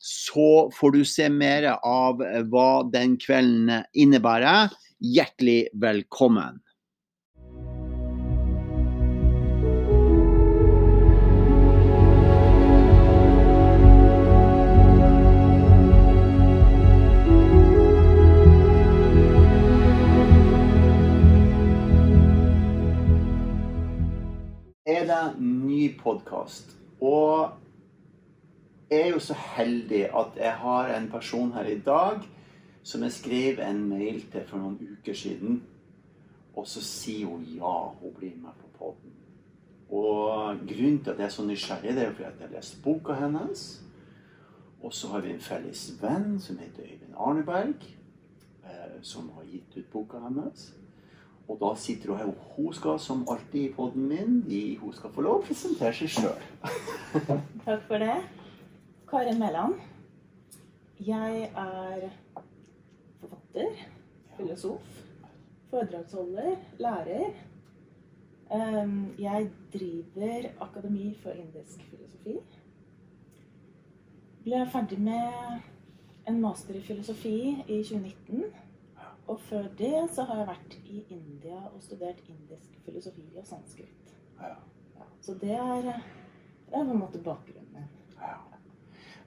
så får du se mer av hva den kvelden innebærer. Hjertelig velkommen. Er det ny podkast? Og er jo så heldig at jeg har en person her i dag som jeg skrev en mail til for noen uker siden. Og så sier hun ja, hun blir med på poden. Og grunnen til at jeg er så nysgjerrig, det er jo fordi jeg har lest boka hennes. Og så har vi en felles venn som heter Øyvind Arneberg, eh, som har gitt ut boka hennes. Og da sitter hun her. Hun skal som alltid i poden min, hun skal få lov å presentere seg sjøl. Takk for det. Karin Mæland. Jeg er forfatter, filosof, foredragsholder, lærer. Jeg driver Akademi for indisk filosofi. Ble ferdig med en master i filosofi i 2019. Og før det så har jeg vært i India og studert indisk filosofi og sanskrit. Ja, så det er, det er på en måte bakgrunnen min.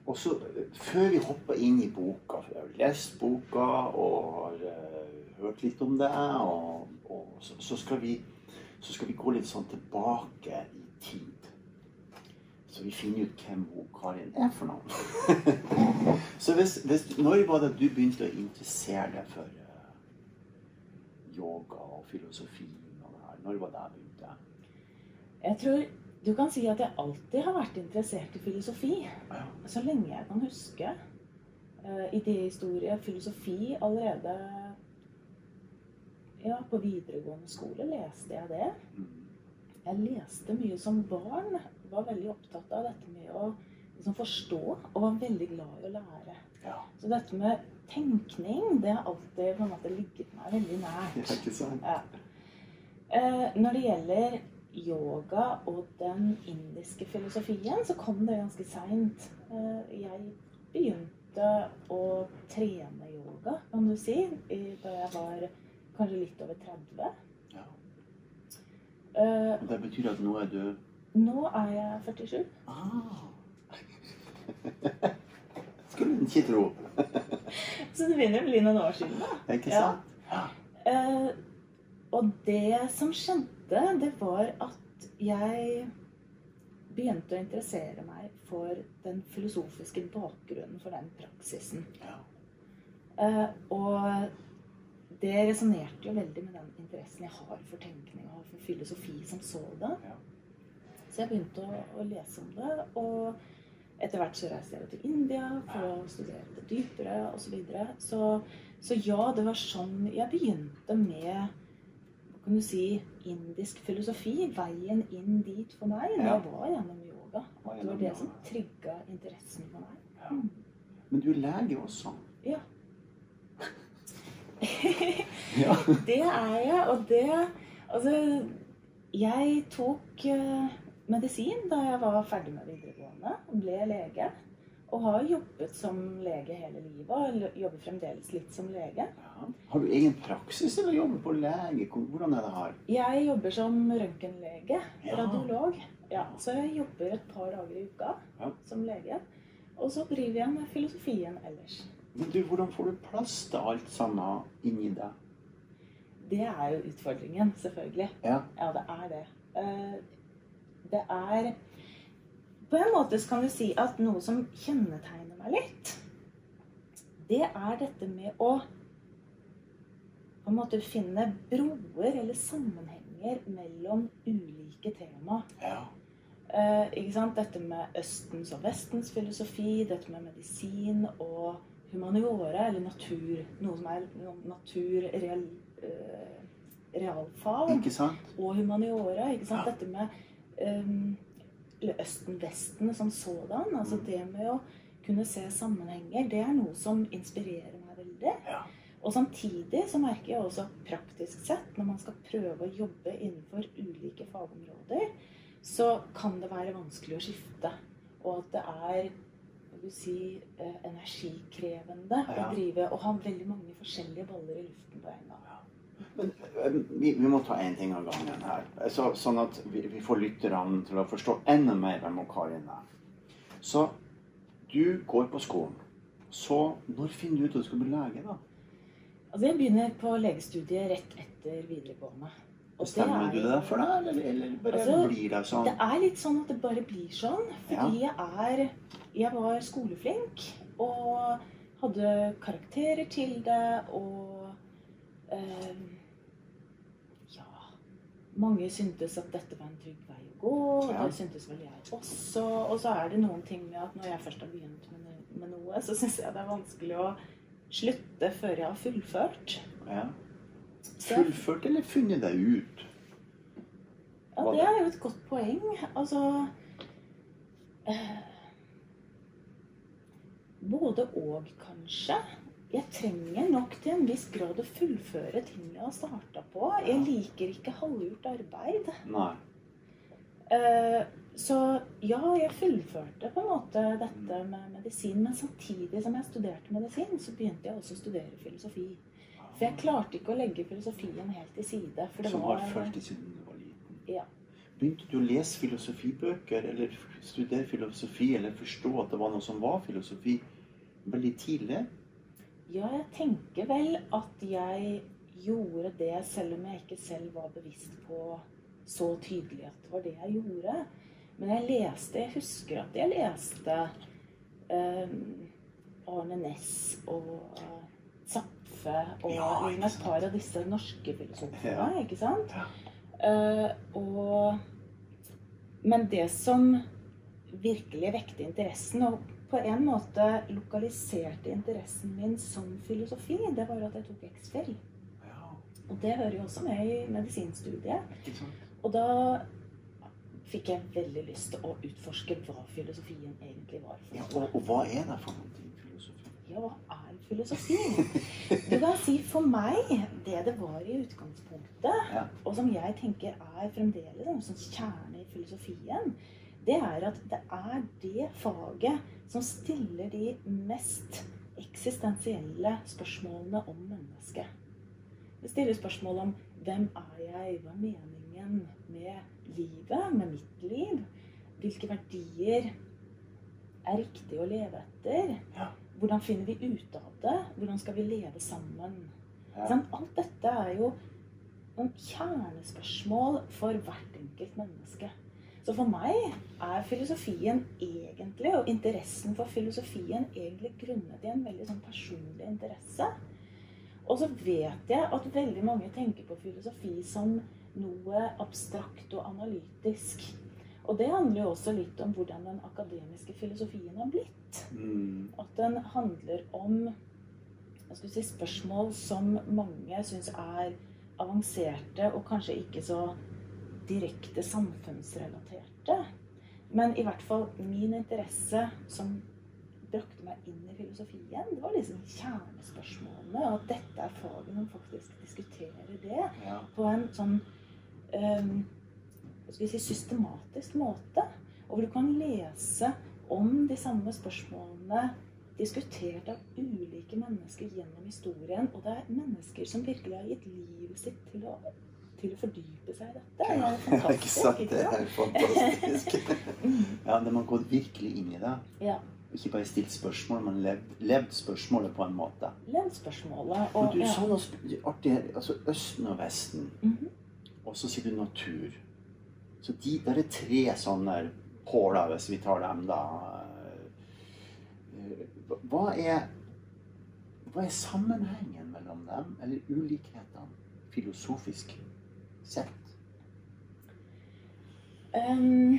Og så, Før vi hoppa inn i boka, for jeg har lest boka og har uh, hørt litt om det, og, og så, så, skal vi, så, skal vi, gå litt sånn tilbake i tid. Så vi finner ut hvem hun Karin er for noe. så hvis, hvis, Når var det du begynte å interessere deg for uh, yoga og filosofi? Når var det jeg begynte? Jeg tror du kan si at jeg alltid har vært interessert i filosofi. Så lenge jeg kan huske. Uh, Idéhistorie, filosofi allerede Ja, på videregående skole leste jeg det. Jeg leste mye som barn. Var veldig opptatt av dette med å liksom, forstå, og var veldig glad i å lære. Ja. Så dette med tenkning, det har alltid på en måte ligget meg veldig nært. Ja, ikke sant. Ja. Uh, når det gjelder yoga og den indiske filosofien, så kom det ganske seint. Eh, jeg begynte å trene yoga, kan du si, da jeg var kanskje litt over 30. Ja. Uh, det betyr at nå er du Nå er jeg 47. Ah. Skulle en ikke tro. så det begynner å bli noen år siden, da. Ikke sant? Ja. Uh, og det som skjedde, det var at jeg begynte å interessere meg for den filosofiske bakgrunnen for den praksisen. Ja. Uh, og det resonnerte jo veldig med den interessen jeg har for tenkning og for filosofi som sådan. Ja. Så jeg begynte å, å, lese om det. Og etter hvert så reiste jeg til India for å studere det dypere osv. Så, videre. så Så ja, det var sånn jeg begynte med kan du si, indisk filosofi. Veien inn dit for meg, det var gjennom yoga. At det var det som trigga interessen for meg. Ja. Men du er lege også? Ja. ja. det er jeg. Og det Altså, jeg tok uh, medisin da jeg var ferdig med videregående. Ble lege. Og har jobbet som lege hele livet. Og jobber fremdeles litt som lege. Ja. Har du egen praksis, eller jobber på lege? Hvordan er det her? Jeg jobber som røntgenlege. Ja. Radiolog. Ja, så jeg jobber et par dager i uka ja. som lege. Og så driver jeg med filosofien ellers. Men du, Hvordan får du plass til alt sammen inni deg? det er jo utfordringen, selvfølgelig. Ja. Ja, det er det. Eh, Det er På en måte så kan du si at noe som kjennetegner meg litt, det er dette med å på en måte finne broer eller sammenhenger mellom ulike tema. ja. Eh, ikke sant? Dette med Østens og Vestens filosofi, dette med medisin og humaniora, eller natur. Noe som er natur, real, eh, realfag, og humaniora. Ikke sant? Ja. Dette med um, eller Østen-Vesten som sådan. Altså Mm. det med å kunne se sammenhenger, det er noe som inspirerer meg veldig. Ja. Og samtidig så merker jeg også at praktisk sett, når man skal prøve å jobbe innenfor ulike fagområder, så kan det være vanskelig å skifte. Og at det er vil du si, eh, energikrevende Ja. å drive og ha veldig mange forskjellige baller i luften på en gang. Eh, vi, vi må ta én ting av gangen her, så, sånn at vi, vi får lytterne til å forstå enda mer hvem Karin er. Så du går på skolen. Så når finner du ut at du skal bli lege, da? Altså Jeg begynner på legestudiet rett etter videregående. Og det er du deg for det, eller, eller bare Altså, blir det sånn? Det er litt sånn at det bare blir sånn. Fordi jeg er Jeg var skoleflink og hadde karakterer til det og eh, Ja. Mange syntes at dette var en trygg vei å gå, og Ja. det syntes vel jeg også. Og så er det noen ting med at når jeg først har begynt med, med noe, så syns jeg det er vanskelig å slutte før jeg har fullført. Ja. Fullført eller funnet deg ut? Ja, det er jo et godt poeng. Altså eh, Både og, kanskje. Jeg trenger nok til en viss grad å fullføre ting jeg har starta på. Jeg liker ikke halvgjort arbeid. Nei. Eh, så ja, jeg fullførte på en måte dette med medisin. Men samtidig som jeg studerte medisin, så begynte jeg også å studere filosofi. For jeg klarte ikke å legge filosofien helt til side. Som har fulgt deg siden du var liten? Ja. Begynte du å lese filosofibøker, eller studere filosofi, eller forstå at det var noe som var filosofi, veldig tidlig? Ja, jeg tenker vel at jeg gjorde det selv om jeg ikke selv var bevisst på så tydelig at det var det jeg gjorde. Men jeg leste Jeg husker at jeg leste eh, Arne Næss og eh, Zapfe og Ja, et par av disse norske filosofene, Ja. ikke sant? Eh, og Men det som virkelig vekte interessen, og på en måte lokaliserte interessen min som filosofi, det var at jeg tok X-Fill. Ja, Og det hører jo også med i medisinstudiet. Og da fikk jeg veldig lyst til å utforske hva filosofien egentlig var. for Ja, og, og hva er det for noe, filosofi? Ja, hva er filosofi? Du kan si for meg det det var i utgangspunktet, Ja. og som jeg tenker er fremdeles en sånn kjerne i filosofien, det er at det er det faget som stiller de mest eksistensielle spørsmålene om mennesket. Det stiller spørsmål om hvem er jeg, hva er meningen med livet, med mitt liv? Hvilke verdier er riktig å leve etter? Hvordan finner vi ut av det? Hvordan skal vi leve sammen? Ja. Alt dette er jo noen kjernespørsmål for hvert enkelt menneske. Så for meg er filosofien egentlig, og interessen for filosofien, egentlig grunnet i en veldig sånn personlig interesse. Og så vet jeg at veldig mange tenker på filosofi som noe abstrakt og analytisk. Og det handler jo også litt om hvordan den akademiske filosofien har blitt. Mm. At den handler om jeg si, spørsmål som mange syns er avanserte og kanskje ikke så direkte samfunnsrelaterte. Men i hvert fall min interesse som brakte meg inn i filosofien, det var liksom kjernespørsmålene. Og at dette er faget man faktisk diskuterer det Ja. på en sånn um, skal vi si, systematisk måte. Og hvor du kan lese om de samme spørsmålene diskutert av ulike mennesker gjennom historien. Og det er mennesker som virkelig har gitt livet sitt til å, til å fordype seg i dette. Det er ikke fantastisk. sant? ikke Det sant? er fantastisk. Mm, Ja, de man går virkelig inn i det. Ja. Ikke bare stilt spørsmål, men levd, levd spørsmålet på en måte. Levd spørsmålet. Og men du ja. sa noe artig her. Altså Østen og Vesten. Mhm. Og så sier du natur. Så de, der er tre sånne påler, hvis vi tar dem, da. Eh, Hva er, hva er sammenhengen mellom dem, eller ulikhetene, filosofisk sett? Um,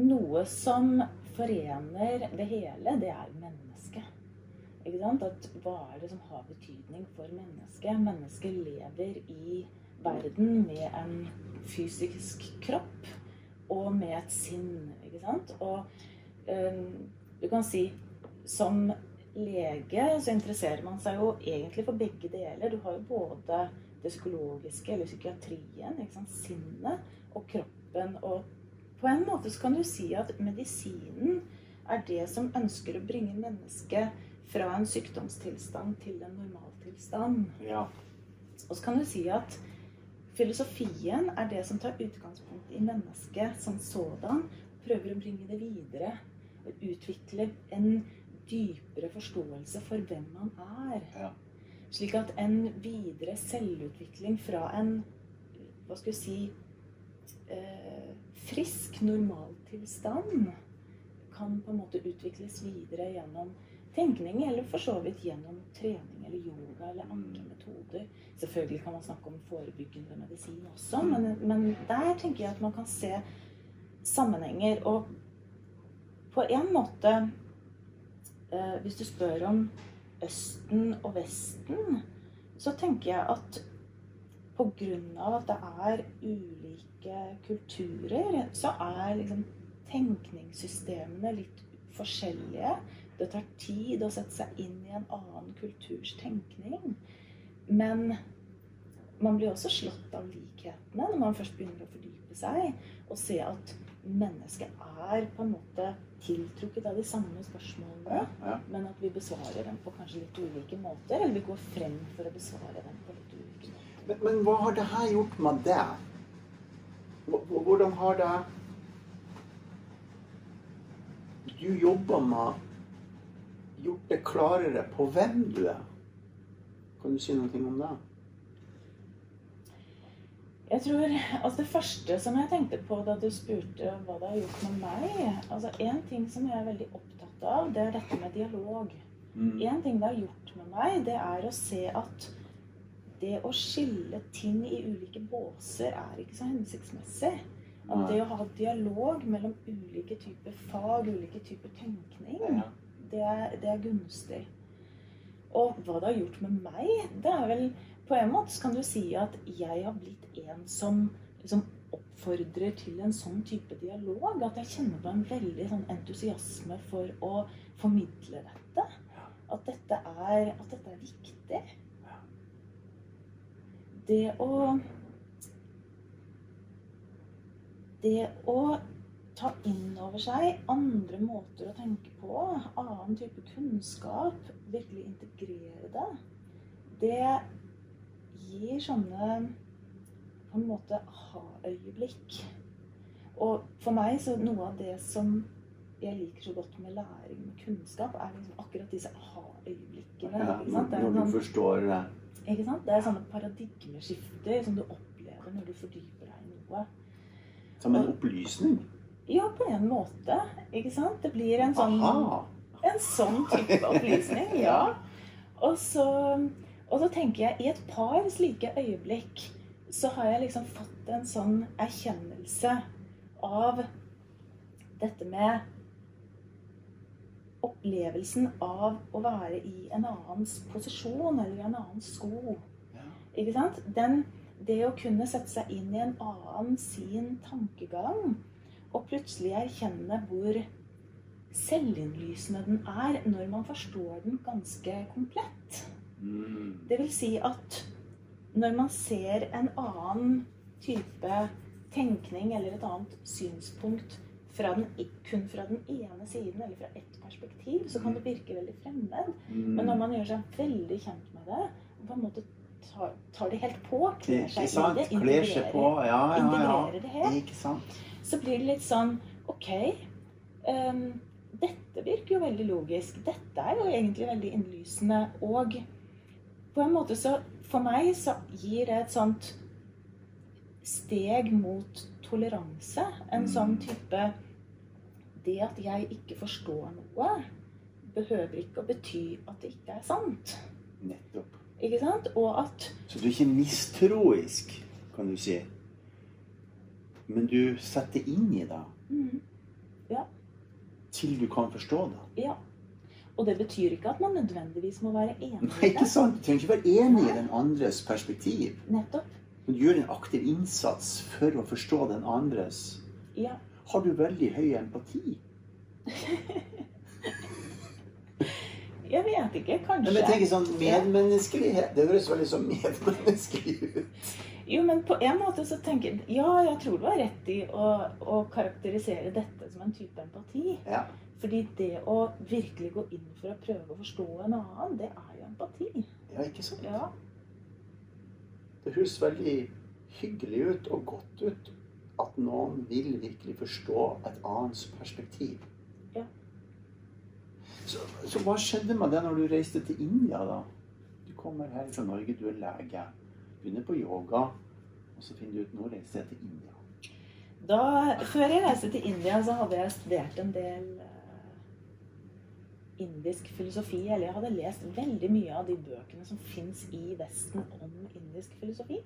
noe som forener det hele, det er mennesket. Ikke sant? At hva er det som har betydning for mennesket? Mennesket lever i verden med en fysisk kropp og med et sinn. Ikke sant? Og um, du kan si som lege så interesserer man seg jo egentlig for begge deler. Du har jo både det psykologiske eller psykiatrien, ikke sant? sinnet og kroppen. Og på en måte så kan du si at medisinen er det som ønsker å bringe mennesket fra en sykdomstilstand til en normaltilstand. Ja. Og så kan du si at filosofien er det som tar utgangspunkt i mennesket som sådan, prøver å bringe det videre. Utvikle en dypere forståelse for hvem man er. Ja. Slik at en videre selvutvikling fra en hva skal vi si eh, frisk normaltilstand kan på en måte utvikles videre gjennom tenkning, eller for så vidt gjennom trening eller yoga eller andre metoder. Selvfølgelig kan man snakke om forebyggende medisin også, men, men der tenker jeg at man kan se sammenhenger. Og på en måte, eh, hvis du spør om Østen og Vesten, så tenker jeg at av at det er ulike kulturer, så er liksom tenkningssystemene litt forskjellige. Det tar tid å sette seg inn i en annen kulturs tenkning. Men man blir også slått av likhetene når man først begynner å fordype seg og se at mennesket er på en måte tiltrukket av de samme spørsmålene, ja. men at vi besvarer dem på kanskje litt ulike måter. Eller vi går frem for å besvare dem på litt ulike måter. Men, men hva har det her gjort med deg? Hvordan har det Du jobber med gjort det klarere på hvem du er. Kan du si noe om det? Jeg tror, altså Det første som jeg tenkte på da du spurte hva det har gjort med meg altså En ting som jeg er veldig opptatt av, det er dette med dialog. Mm. En ting det har gjort med meg, det er å se at det å skille ting i ulike båser er ikke så hensiktsmessig. At det å ha dialog mellom ulike typer fag, ulike typer tenkning, det er, det er gunstig. Og hva det har gjort med meg, det er vel På en måte så kan du si at jeg har blitt en som liksom oppfordrer til en sånn type dialog. At jeg kjenner på en veldig sånn entusiasme for å formidle dette. At dette er, at dette er viktig. Det å Det å ta inn over seg andre måter å tenke på, annen type kunnskap, virkelig integrere det, det gir sånne på en måte aha-øyeblikk. Og for meg så noe av det som jeg liker så godt med læring med kunnskap, er liksom akkurat disse aha-øyeblikkene. Ja, når du sånn- forstår det. ikke sant? Det er sånne paradigmeskifter som du opplever når du fordyper deg i noe. Som en opplysning. Ja, på en måte. Ikke sant? Det blir en sånn, Aha! en sånn type opplysning. Ja. Og så, og så tenker jeg i et par slike øyeblikk så har jeg liksom fått en sånn erkjennelse av dette med opplevelsen av å være i en annens posisjon eller i en annens sko. Ja. Ikke sant? Den, det å kunne sette seg inn i en annen sin tankegang, og plutselig erkjenne hvor selvinnlysende den er når man forstår den ganske komplett. Det vil si at når man ser en annen type tenkning eller et annet synspunkt fra den, kun fra den ene siden eller fra ett perspektiv, så kan det virke veldig fremmed. Mm. Men når man gjør seg veldig kjent med det, på en måte tar, tar det helt på, kler seg i det, integrerer, på. Ja, ja, ja. integrerer det helt, så blir det litt sånn OK, um, dette virker jo veldig logisk. Dette er jo egentlig veldig innlysende. Og på en måte så For meg så gir det et sånt steg mot toleranse. En sånn type Det at jeg ikke forstår noe, behøver ikke å bety at det ikke er sant. Nettopp. Ikke sant? Og at Så du er ikke mistroisk, kan du si. Men du setter inn i det mm, til du kan forstå det. Ja. Og det betyr ikke at man nødvendigvis må være enig Nei, i det. sant? Du trenger ikke være enig i den andres perspektiv. Nettopp. Men du gjør en aktiv innsats for å forstå den andres. Ja. Har du veldig høy empati? Jeg vet ikke. Men Kanskje. jeg tenker sånn medmenneskelighet Det høres veldig sånn medmenneskelig ut. Jo, men på en måte så tenker jeg Ja, jeg tror du har rett i å, å karakterisere dette som en type empati. Ja. Fordi det å virkelig gå inn for å prøve å forstå en annen, det er jo empati. ja, ikke sant? Ja. Det høres veldig hyggelig ut og godt ut at noen vil virkelig forstå et annens perspektiv. Ja. Så, så hva skjedde med det når du reiste til India, da? Du kommer her fra Norge, du er lege, begynner på yoga, og så finner du ut nå reiser jeg til India. Da, før jeg reiste til India, så hadde jeg studert en del eh, indisk filosofi. Eller jeg hadde lest veldig mye av de bøkene som fins i Vesten om indisk filosofi.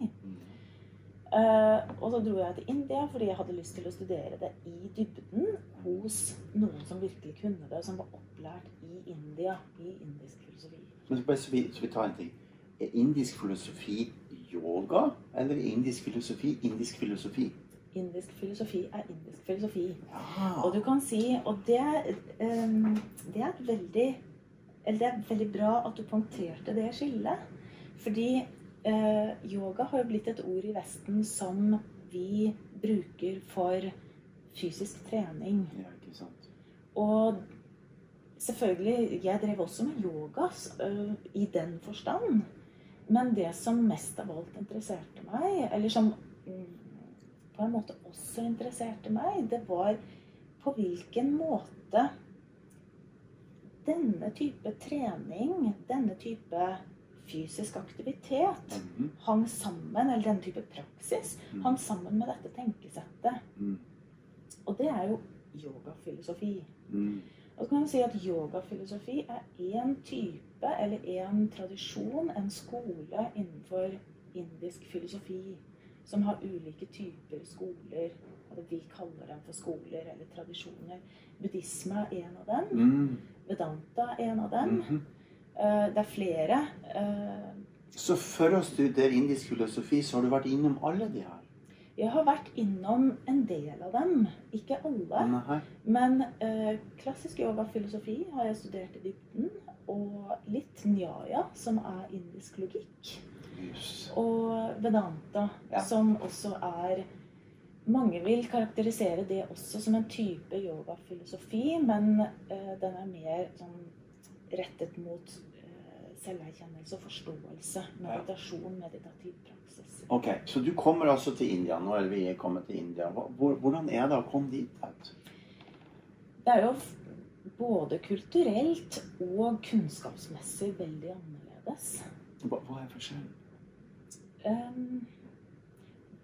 Uh, og så dro jeg til India fordi jeg hadde lyst til å studere det i dybden hos noen som virkelig kunne det, og som var opplært i India i indisk filosofi. Men bare så vi, så vi tar en ting. Er indisk filosofi yoga, eller er indisk filosofi indisk filosofi? Indisk filosofi er indisk filosofi. Ja. Og du kan si Og det, um, det er et veldig Eller det er veldig bra at du punkterte det skillet. Fordi uh, yoga har jo blitt et ord i Vesten som vi bruker for fysisk trening. ja, ikke sant. Og selvfølgelig, jeg drev også med yoga uh, i den forstand. Men det som mest av alt interesserte meg, eller som på en måte også interesserte meg, det var på hvilken måte denne type trening, denne type fysisk aktivitet, Mhm. hang sammen, eller denne type praksis, Mm. hang sammen med dette tenkesettet. Mm. Og det er jo yogafilosofi. Mm. Og så kan man si at yogafilosofi er én type, eller én tradisjon, en skole innenfor indisk filosofi, som har ulike typer skoler. og Vi kaller dem for skoler eller tradisjoner. Buddhisme er en av dem. Mm. Vedanta er en av dem. Mm -hmm. Det er flere. eh, Så for å studere indisk filosofi, så har du vært innom alle de her? Jeg har vært innom en del av dem. Ikke alle. Nei. Men eh, klassisk yogafilosofi har jeg studert i dybden. Og litt nyaya, som er indisk logikk. Yes. Og vedanta, Ja. som også er Mange vil karakterisere det også som en type yogafilosofi, men eh, den er mer sånn rettet mot selverkjennelse og forståelse. Meditasjon, meditativ praksis. Ok, så du kommer altså til India. Nå eller vi er kommet til India. Hvordan er det å komme dit? Det er jo både kulturelt og kunnskapsmessig veldig annerledes. Hva, hva er forskjellen? Ehm,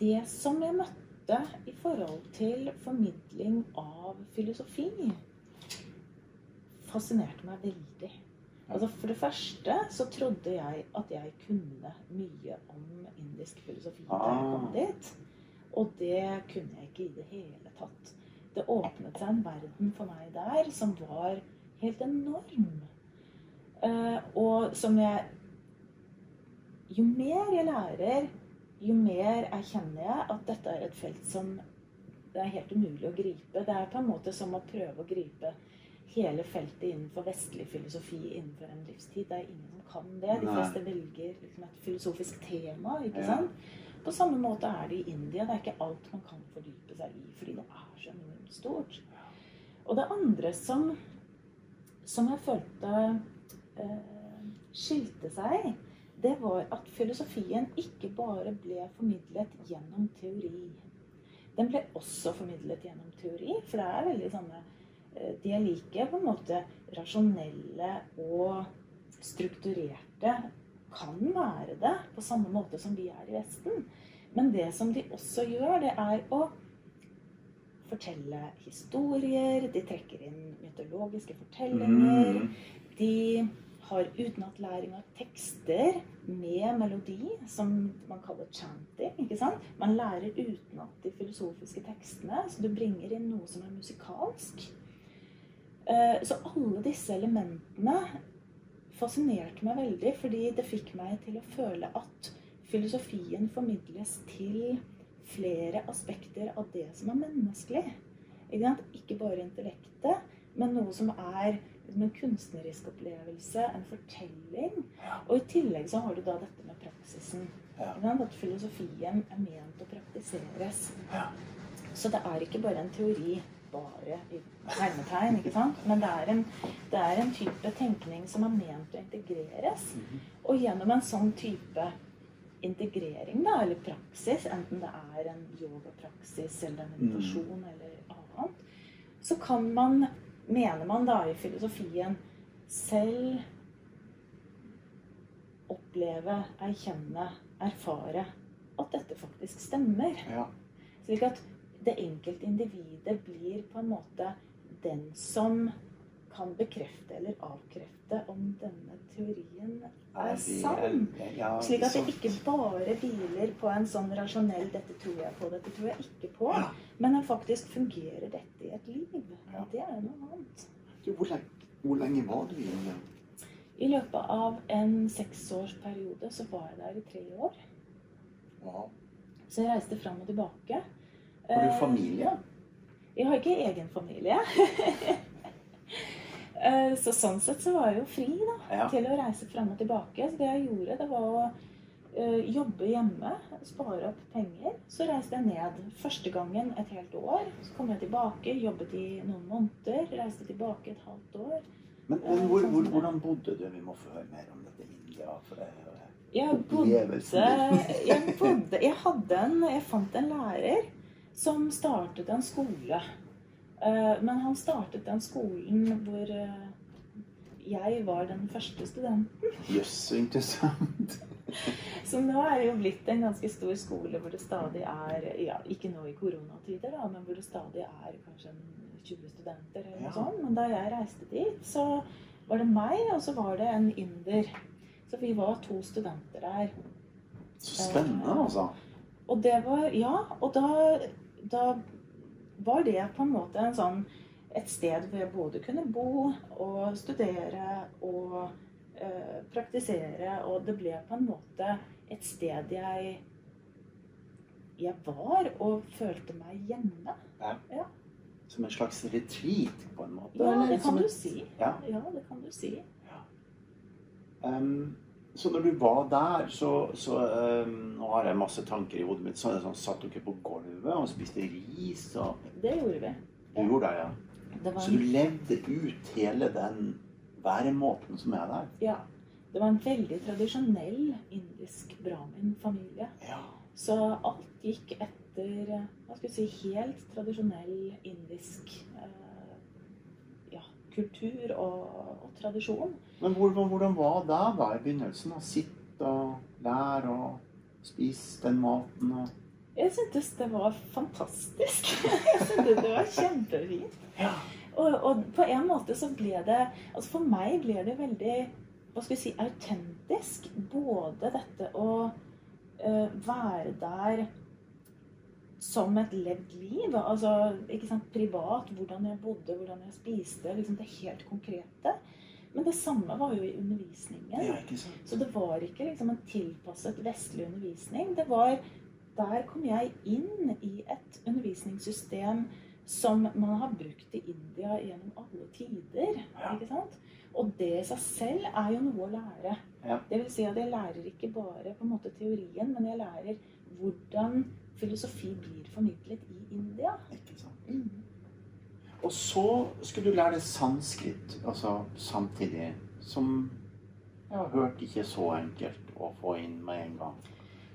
det som jeg møtte i forhold til formidling av filosofi, fascinerte meg veldig. Altså For det første så trodde jeg at jeg kunne mye om indisk filosofi da jeg kom Ah. dit. Og det kunne jeg ikke i det hele tatt. Det åpnet seg en verden for meg der som var helt enorm. Eh, og som jeg Jo mer jeg lærer, jo mer erkjenner jeg at dette er et felt som det er helt umulig å gripe. Det er på en måte som å prøve å gripe hele feltet innenfor vestlig filosofi innenfor en livstid. Det er ingen som kan det. De fleste velger liksom et filosofisk tema. ikke Ja. sant? På samme måte er det i India. Det er ikke alt man kan fordype seg i, fordi det er så enormt stort. Og det andre som, som jeg følte eh, skilte seg, det var at filosofien ikke bare ble formidlet gjennom teori. Den ble også formidlet gjennom teori, for det er veldig sånne de er like på en måte rasjonelle og strukturerte. Kan være det på samme måte som vi er i Vesten. Men det som de også gjør, det er å fortelle historier. De trekker inn mytologiske fortellinger. Mm. De har utenatlæring av tekster med melodi, som man kaller chanting. ikke sant? Man lærer utenat de filosofiske tekstene, så du bringer inn noe som er musikalsk. Eh, Så alle disse elementene fascinerte meg veldig, fordi det fikk meg til å føle at filosofien formidles til flere aspekter av det som er menneskelig. Ikke, bare intellektet, men noe som er liksom en kunstnerisk opplevelse, en fortelling. Og i tillegg så har du da dette med praksisen. At filosofien er ment å praktiseres. Så det er ikke bare en teori, bare i hermetegn, ikke sant? Men det er, en, det er en type tenkning som er ment å integreres. Mhm. Og gjennom en sånn type integrering, da, eller praksis, enten det er en yogapraksis eller en meditasjon eller annet, så kan man, mener man da i filosofien, selv oppleve, erkjenne, erfare at dette faktisk stemmer. Ja. Slik at det enkelte individet blir på en måte den som kan bekrefte eller avkrefte om denne teorien er sann. Slik at det ikke bare hviler på en sånn rasjonell 'dette tror jeg på', 'dette tror jeg ikke på', men den faktisk fungerer dette i et liv. Det er noe annet. Hvor lenge, hvor lenge var du i India? I løpet av en seksårsperiode så var jeg der i tre år. Så jeg reiste fram og tilbake. Har du Eh, familie? Jeg har ikke egen familie. Eh, Så sånn sett så var jeg jo fri da, Ja. til å reise fram og tilbake. Så det jeg gjorde, det var å eh, jobbe hjemme, spare opp penger. Så reiste jeg ned første gangen et helt år. Så kom jeg tilbake, jobbet i noen måneder, reiste tilbake et halvt år. Men, men hvor, hvor, hvordan bodde du? Vi må få høre mer om dette India. For det, Jeg bodde, jeg bodde Jeg hadde en Jeg fant en lærer som startet en skole. Eh, Men han startet den skolen hvor eh, jeg var den første studenten. Jøss, så interessant. Så nå er det jo blitt en ganske stor skole hvor det stadig er ja, Ikke nå i koronatider, da, men hvor det stadig er kanskje 20 studenter eller Ja. noe sånt. Men da jeg reiste dit, så var det meg, og så var det en inder. Så vi var to studenter der. Så spennende, altså. Og det var Ja, og da, da var det på en måte en sånn et sted hvor jeg både kunne bo og studere og eh, praktisere. Og det ble på en måte et sted jeg jeg var og følte meg hjemme. Som en slags retreat, på en måte? Ja, det kan du si. Ja. Ja, det kan du si. Ehm, så når du var der, så, så um, Nå har jeg masse tanker i hodet mitt. Så sånn, Satt dere på gulvet og spiste ris? og Det gjorde vi. Du gjorde det, ja? Det var Så du levde ut hele den væremåten som er der? ja, det var en veldig tradisjonell indisk brahmin-familie. Ja. Så alt gikk etter eh, hva skal vi si, helt tradisjonell indisk eh, kultur og, og tradisjon. Men hvordan, hvordan var det da i begynnelsen? Å sitte og lære og spise den maten og Jeg syntes det var fantastisk. Jeg syntes det var kjempefint. Ja. Og, og på en måte så ble det Altså for meg ble det veldig hva skal vi si, autentisk. Både dette å uh, være der som et levd liv. Altså ikke sant, privat, hvordan jeg bodde, hvordan jeg spiste. liksom Det helt konkrete. Men det samme var jo i undervisningen. Det? Så det var ikke liksom en tilpasset vestlig undervisning. Det var Der kom jeg inn i et undervisningssystem som man har brukt i India gjennom alle tider. Ja. ikke sant? Og det i seg selv er jo noe å lære. Ja. Det vil si at jeg lærer ikke bare på en måte teorien, men jeg lærer hvordan filosofi blir formidlet i India. Ikke sant? Mm. Og så skulle du lære deg sanskrit altså samtidig, som jeg har hørt ikke så enkelt å få inn med en gang.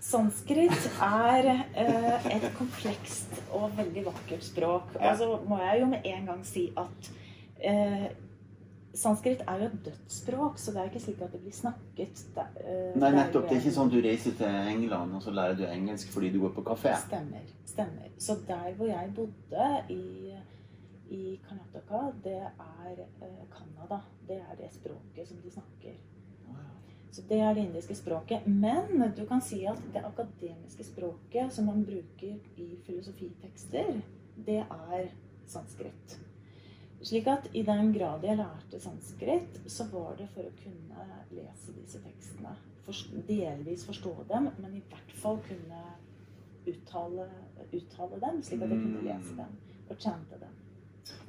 Sanskrit er eh, et komplekst og veldig vakkert språk. Og så må jeg jo med en gang si at eh, Sanskrit er jo et dødsspråk, så det er ikke slik at det blir snakket eh, Nei, nettopp. Det er ikke sånn du reiser til England og så lærer du engelsk fordi du går på kafé. Stemmer. stemmer. Så der hvor jeg bodde, i, i Karnataka, det er eh, Canada. Det er det språket som de snakker. Så det er det indiske språket. Men du kan si at det akademiske språket som man bruker i filosofitekster, det er sanskrit. Slik at i den grad jeg lærte sanskrit, så var det for å kunne lese disse tekstene. Delvis forstå dem, men i hvert fall kunne uttale, uttale dem, slik at jeg kunne lese dem og chante dem.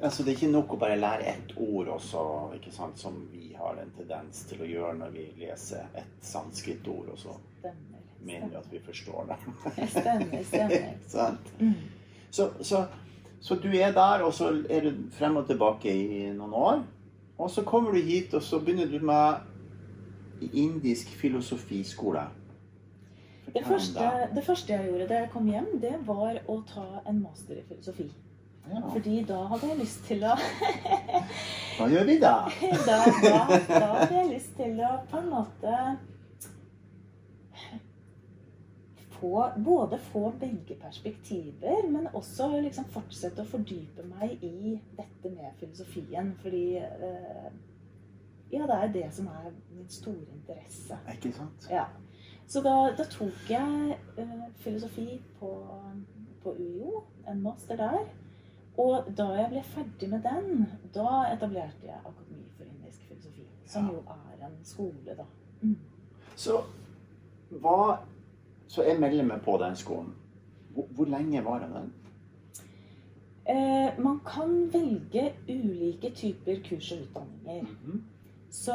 Altså, det er ikke nok å bare lære ett ord også, ikke sant, som vi har en tendens til å gjøre når vi leser et sanskrit-ord, og så mener vi at vi forstår det. Stemmer, stemmer. Mm. Så, så, så du er der, og så er du frem og tilbake i noen år. Og så kommer du hit, og så begynner du med indisk filosofiskole. Det første, det første jeg gjorde da jeg kom hjem, det var å ta en master i filosofi. Ja. Fordi da hadde jeg lyst til å Hva gjør vi da? da, da, da hadde jeg lyst til å på en måte få, både få begge perspektiver, men også liksom fortsette å fordype meg i dette med filosofien. Fordi eh, Ja, det er det som er min store interesse. Ikke sant? Ja. Så da, da tok jeg eh, filosofi på, på UiO, en master der. Og da jeg ble ferdig med den, da etablerte jeg Akademi for indisk filosofi. Som Ja. jo er en skole, da. Mm. Så hva Så jeg melder meg på den skolen. Hvor, hvor lenge var den? Eh, man kan velge ulike typer kurs og utdanninger. Mhm. Så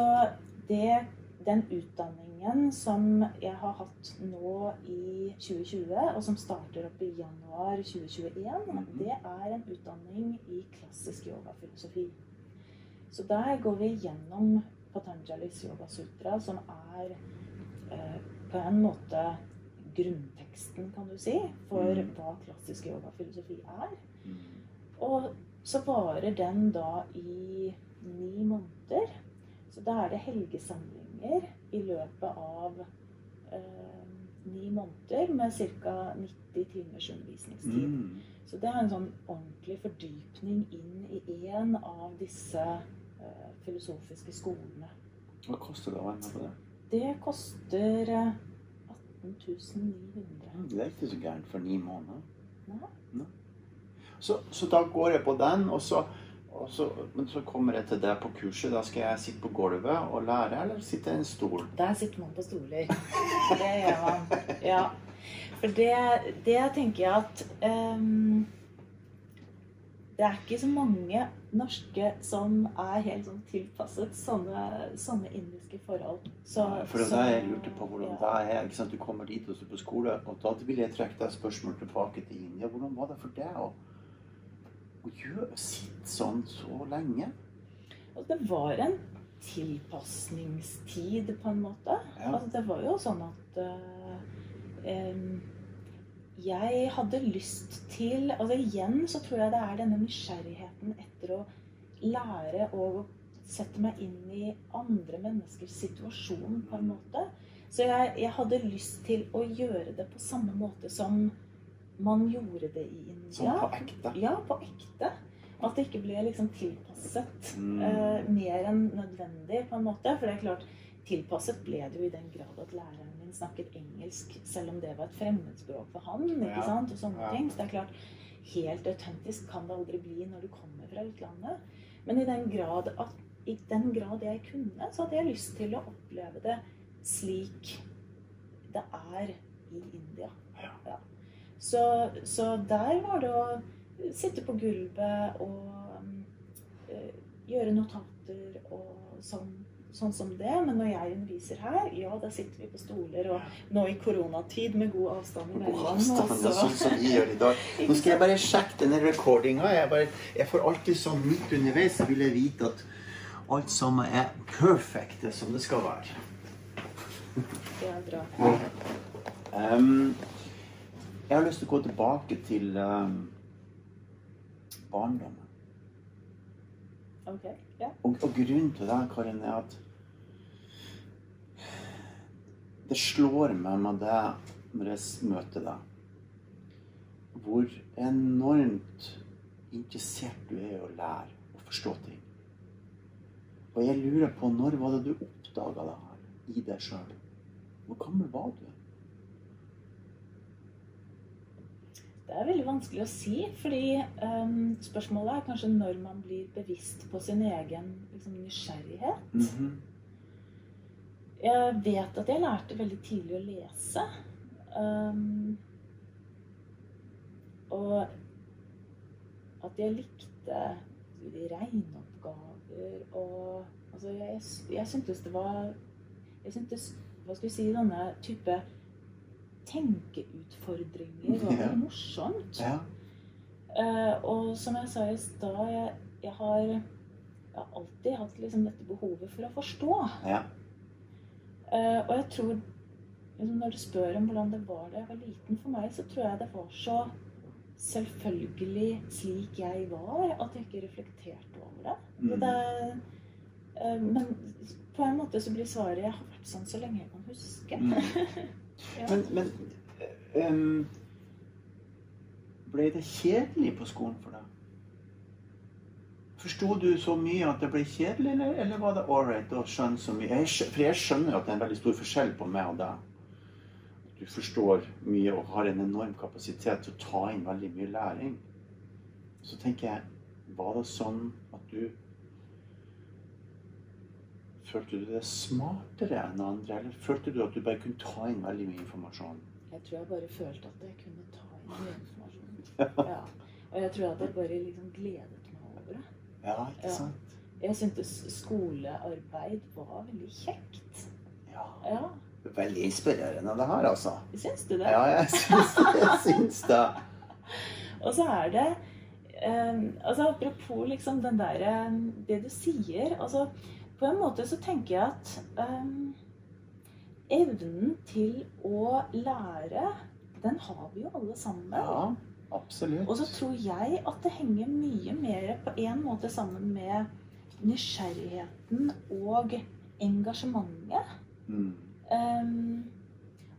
det, den utdanningen som jeg har hatt nå i 2020, og som starter opp i januar 2021, Mhm. det er en utdanning i klassisk yogafilosofi. Så der går vi gjennom Patanjalis Yoga Sutra, som er eh, på en måte grunnteksten, kan du si, for Mhm. hva klassisk yogafilosofi er. Mhm. Og så varer den da i ni måneder. Så da er det helgesamlinger i løpet av eh, ni måneder med ca. 90 timers undervisningstid. Mm. Så det er en sånn ordentlig fordypning inn i en av disse eh, filosofiske skolene. Hva koster det å være med på det? Det koster eh, 18 900. Mm, Det er ikke så gærent for ni måneder. Nei. Så, så da går jeg på den, og så, og så, men så kommer jeg til deg på kurset. Da skal jeg sitte på gulvet og lære, eller sitte i en stol? Der sitter man på stoler. Det gjør man. Ja. For det, det tenker jeg at um, Det er ikke så mange norske som er helt sånn tilpasset sånne, sånne indiske forhold. Så, For det så- jeg lurte på hvordan ja. det er. ikke sant? Du kommer dit og står på skole, og da vil jeg trekke deg spørsmål tilbake til India. Hvordan var det for deg å, å gjøre, sitte sånn så lenge? Og det var en tilpasningstid, på en måte. Ja. Altså, det var jo sånn at uh, em, jeg hadde lyst til altså Igjen så tror jeg det er denne nysgjerrigheten etter å lære å sette meg inn i andre menneskers situasjon, på en måte. Så jeg, jeg hadde lyst til å gjøre det på samme måte som man gjorde det i India. Sånn på ekte? Ja, på ekte. At det ikke ble liksom tilpasset Mm. eh, mer enn nødvendig, på en måte. For det er klart, tilpasset ble det jo i den grad at læreren min snakket engelsk, selv om det var et fremmedspråk for han. ikke sant? Og sånne ting. Så det er klart, helt autentisk kan det aldri bli når du kommer fra utlandet. Men i den grad, at, i den grad jeg kunne, så hadde jeg lyst til å oppleve det slik det er i India. Ja. Så, så der var det å sitte på gulvet og øh, gjøre notater og sånn, sånn som det. Men når jeg underviser her, ja, da sitter vi på stoler. Og nå i koronatid med god avstand God avstand, og så- sånn som vi gjør i dag. Nå skal jeg bare sjekke denne recordinga. Jeg, bare- jeg får alltid sånn midt underveis så vil jeg vite at alt sammen er perfekt som det skal være. Det er bra. Um, jeg har lyst til å gå tilbake til um, barndommen. Ok, Og, og grunnen til det, Karin, er at det slår meg med det når jeg møter deg, hvor enormt interessert du er i å lære og forstå ting. Og jeg lurer på når var det du oppdaga det her i deg sjøl? Hvor gammel var du? Det er veldig vanskelig å si, fordi um, spørsmålet er kanskje når man blir bevisst på sin egen liksom, nysgjerrighet. Mm -hmm. Jeg vet at jeg lærte veldig tidlig å lese. Um, og at jeg likte regneoppgaver og Altså, jeg, jeg syntes det var Jeg syntes Hva skal vi si Denne type tenkeutfordringer og det er morsomt. Ja. Uh, og som jeg sa i stad, jeg, jeg, har, alltid hatt liksom dette behovet for å forstå. ja. Uh, og jeg tror liksom Når du spør om hvordan det var da jeg var liten, for meg så tror jeg det var så selvfølgelig slik jeg var, at jeg ikke reflekterte over det. Mm. det uh, men på en måte så blir svaret jeg har vært sånn så lenge jeg kan huske. Mm. Men, men um, ble det kjedelig på skolen for deg? Forsto du så mye at det ble kjedelig, eller, eller var det ålreit å skjønne så mye? Jeg, for jeg skjønner jo at det er en veldig stor forskjell på meg og deg. Du forstår mye og har en enorm kapasitet til å ta inn veldig mye læring. Så tenker jeg, var det sånn at du Følte du deg smartere enn andre, eller følte du at du bare kunne ta inn veldig mye informasjon? Jeg tror jeg bare følte at jeg kunne ta inn mye informasjon. Ja. Og jeg tror at jeg bare liksom gledet meg over det. Ja, ikke Ja. sant? Jeg syntes skolearbeid var veldig kjekt. Ja. Ja, Veldig inspirerende det her, altså. syns du det? Ja, jeg syns, jeg syns det. Og så er det um, altså Apropos liksom den derre Det du sier altså På en måte så tenker jeg at um, evnen til å lære, den har vi jo alle sammen. Ja, absolutt. Og så tror jeg at det henger mye mer på en måte sammen med nysgjerrigheten og engasjementet. Mm. Um,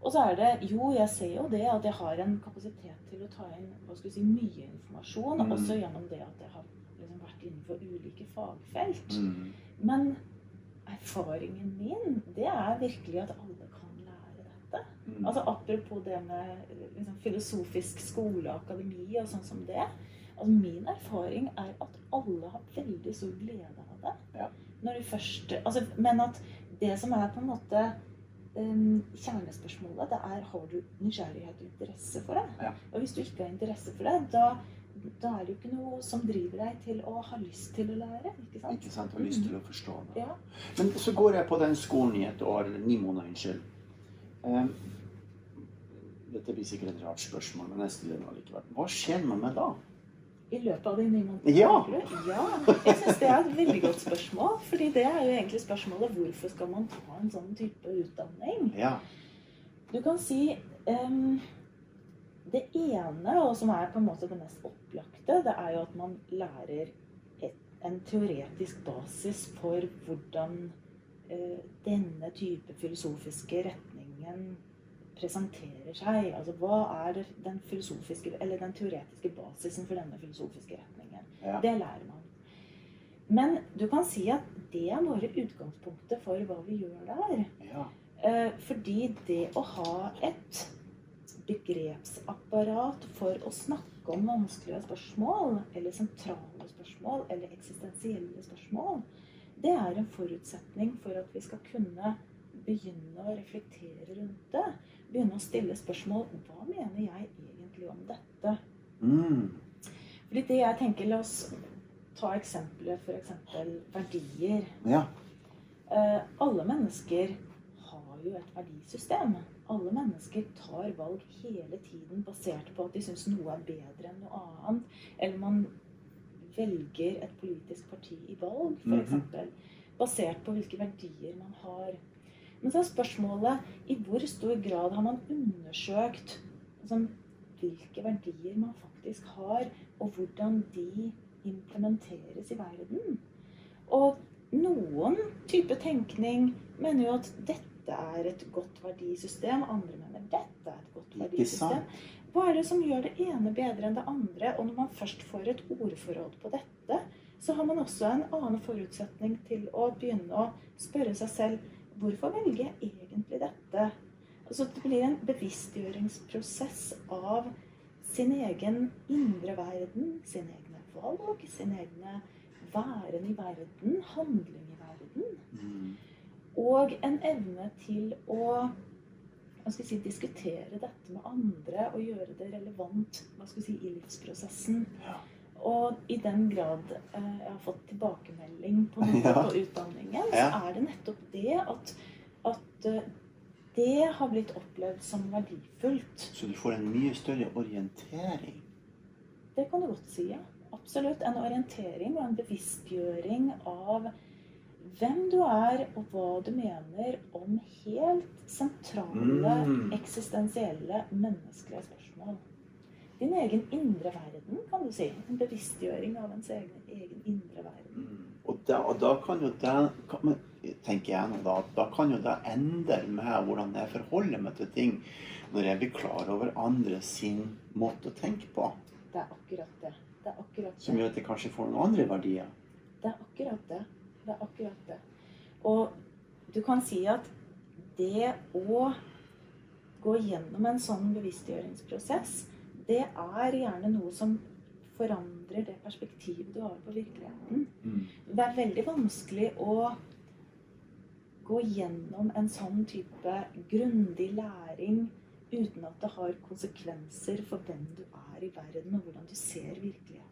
og så er det Jo, jeg ser jo det at jeg har en kapasitet til å ta inn hva skal si, mye informasjon. Mm. Også gjennom det at jeg har liksom vært innenfor ulike fagfelt. Mm. Men erfaringen min, det er virkelig at alle kan lære dette. Mm. Altså Apropos det med liksom, filosofisk skole og akademi og sånn som det. Altså Min erfaring er at alle har veldig stor glede av det. Ja. Når de først, altså, men at det som er på en måte um, kjernespørsmålet, det er har du nysgjerrighet og interesse for det. Ja. Og hvis du ikke har interesse for det, da, da er det jo ikke noe som driver deg til å ha lyst til å lære. ikke sant? Ikke sant? Og lyst til å forstå det. Ja. Men så går jeg på den skolen i et år, eller ni måneder, unnskyld. Um, dette blir sikkert et rart spørsmål, men jeg stiller det likevel. Hva skjer med meg da? I løpet av de ni månedene? Ja. ja. Jeg syns det er et veldig godt spørsmål. fordi det er jo egentlig spørsmålet hvorfor skal man ta en sånn type utdanning? Ja. Du kan si em, Det ene, og som er på en måte det mest opplagte, det er jo at man lærer et, en teoretisk basis for hvordan eh, denne type filosofiske retningen presenterer seg. Altså hva er den eller den teoretiske basisen for denne filosofiske retningen? Ja. Det lærer man. Men du kan si at det er bare utgangspunktet for hva vi gjør der. ja. Eh, Fordi det å ha et begrepsapparat for å snakke om vanskelige spørsmål, eller sentrale spørsmål, eller eksistensielle spørsmål, det er en forutsetning for at vi skal kunne begynne å reflektere rundt det. Begynne å stille spørsmål hva mener jeg egentlig om dette? Mm. Fordi det jeg tenker, La oss ta eksempelet f.eks. verdier. Ja. Eh, alle mennesker har jo et verdisystem. Alle mennesker tar valg hele tiden basert på at de syns noe er bedre enn noe annet. Eller man velger et politisk parti i valg, f.eks. Basert på hvilke verdier man har. Men så er spørsmålet i hvor stor grad har man undersøkt altså, hvilke verdier man faktisk har, og hvordan de implementeres i verden. Og noen type tenkning mener jo at dette er et godt verdisystem, andre mener dette er et godt verdisystem. Hva er det som gjør det ene bedre enn det andre? Og når man først får et ordforråd på dette, så har man også en annen forutsetning til å begynne å spørre seg selv hvorfor velger jeg egentlig dette? Altså Det blir en bevisstgjøringsprosess av sin egen indre verden, sine egne valg, sin egne væren i verden, handling i verden. Mm. Og en evne til å si, diskutere dette med andre og gjøre det relevant si, i livsprosessen. Ja. Og i den grad eh, jeg har fått tilbakemelding på Ja. på utdanningen, Ja. så er det nettopp det at, at eh, det har blitt opplevd som verdifullt. Så du får en mye større orientering. Det kan du godt si, ja. Absolutt. En orientering og en bevisstgjøring av hvem du er, og hva du mener om helt sentrale, Mm. eksistensielle, menneskelige spørsmål. Din egen indre verden, kan du si. En bevisstgjøring av ens egen, egen indre verden. Mm. Og, da, og da kan jo det kan, tenker jeg nå da, da kan jo det endre med hvordan jeg forholder meg til ting når jeg blir klar over andre sin måte å tenke på. Det er akkurat det. Det er akkurat Som gjør at jeg kanskje får noen andre verdier. Det er akkurat det. Det er akkurat det. Og du kan si at det å gå gjennom en sånn bevisstgjøringsprosess, det er gjerne noe som forandrer det perspektivet du har på virkeligheten. Mm. Det er veldig vanskelig å gå gjennom en sånn type grundig læring uten at det har konsekvenser for hvem du er i verden, og hvordan du ser virkeligheten.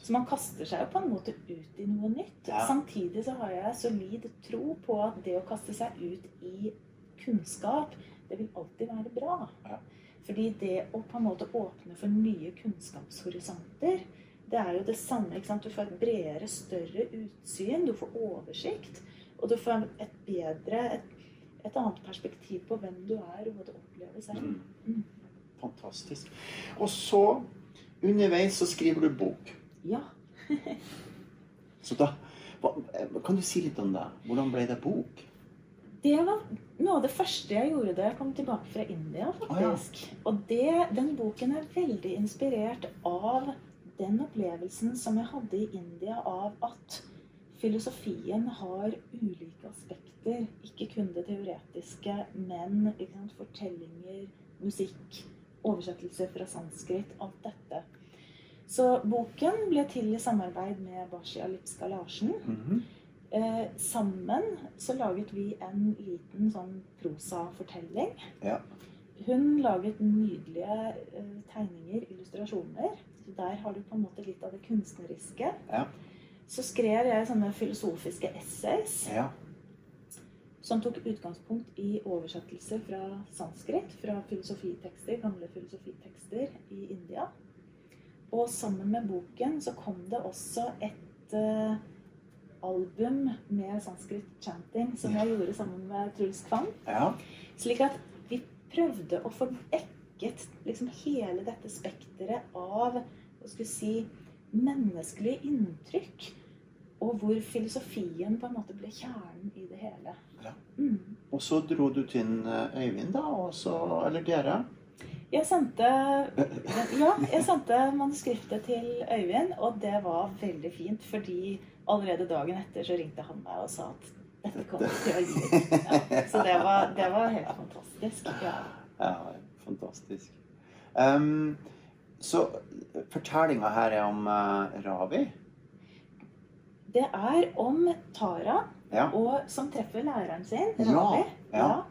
Så man kaster seg jo på en måte ut i noe nytt. Ja. Samtidig så har jeg solid tro på at det å kaste seg ut i kunnskap, det vil alltid være bra. Ja. Fordi det å på en måte åpne for nye kunnskapshorisonter, det er jo det samme. ikke sant? Du får et bredere, større utsyn, du får oversikt, og du får et bedre, et, et annet perspektiv på hvem du er, og hva du opplever selv. Mm. Mm. Fantastisk. Og så, underveis, så skriver du bok. Ja. Så da hva, Kan du si litt om det? Hvordan ble det bok? Det var noe av det første jeg gjorde da jeg kom tilbake fra India, faktisk. Og det, den boken er veldig inspirert av den opplevelsen som jeg hadde i India av at filosofien har ulike aspekter. Ikke kun det teoretiske, men sant, fortellinger, musikk, oversettelser fra sanskrit. Alt dette. Så boken ble til i samarbeid med Bashi Alipska Larsen. Mhm. Eh, sammen så laget vi en liten sånn prosafortelling. Ja. Hun laget nydelige eh, tegninger, illustrasjoner. Så der har du på en måte litt av det kunstneriske. Ja. Så skrev jeg sånne filosofiske essays Ja. som tok utgangspunkt i oversettelser fra sanskrit, fra filosofitekster, gamle filosofitekster i India. Og sammen med boken så kom det også et uh, album med sanskrit chanting som jeg gjorde sammen med Truls Kvam. ja. Slik at vi prøvde å få dekket liksom hele dette spekteret av hva skal vi si, menneskelige inntrykk. Og hvor filosofien på en måte ble kjernen i det hele. Ja. Mm. Og så dro du til eh, Øyvind, da, og så Eller dere. Jeg sendte, ja, jeg sendte manuskriptet til Øyvind, og det var veldig fint. Fordi allerede dagen etter så ringte han meg og sa at dette kommer til gi. Ja, så det var, det var helt fantastisk. Ja. Ja, fantastisk. Um, så fortellinga her er om uh, Ravi. Det er om Tara Ja. og, som treffer læreren sin, Ja, Ravi. ja.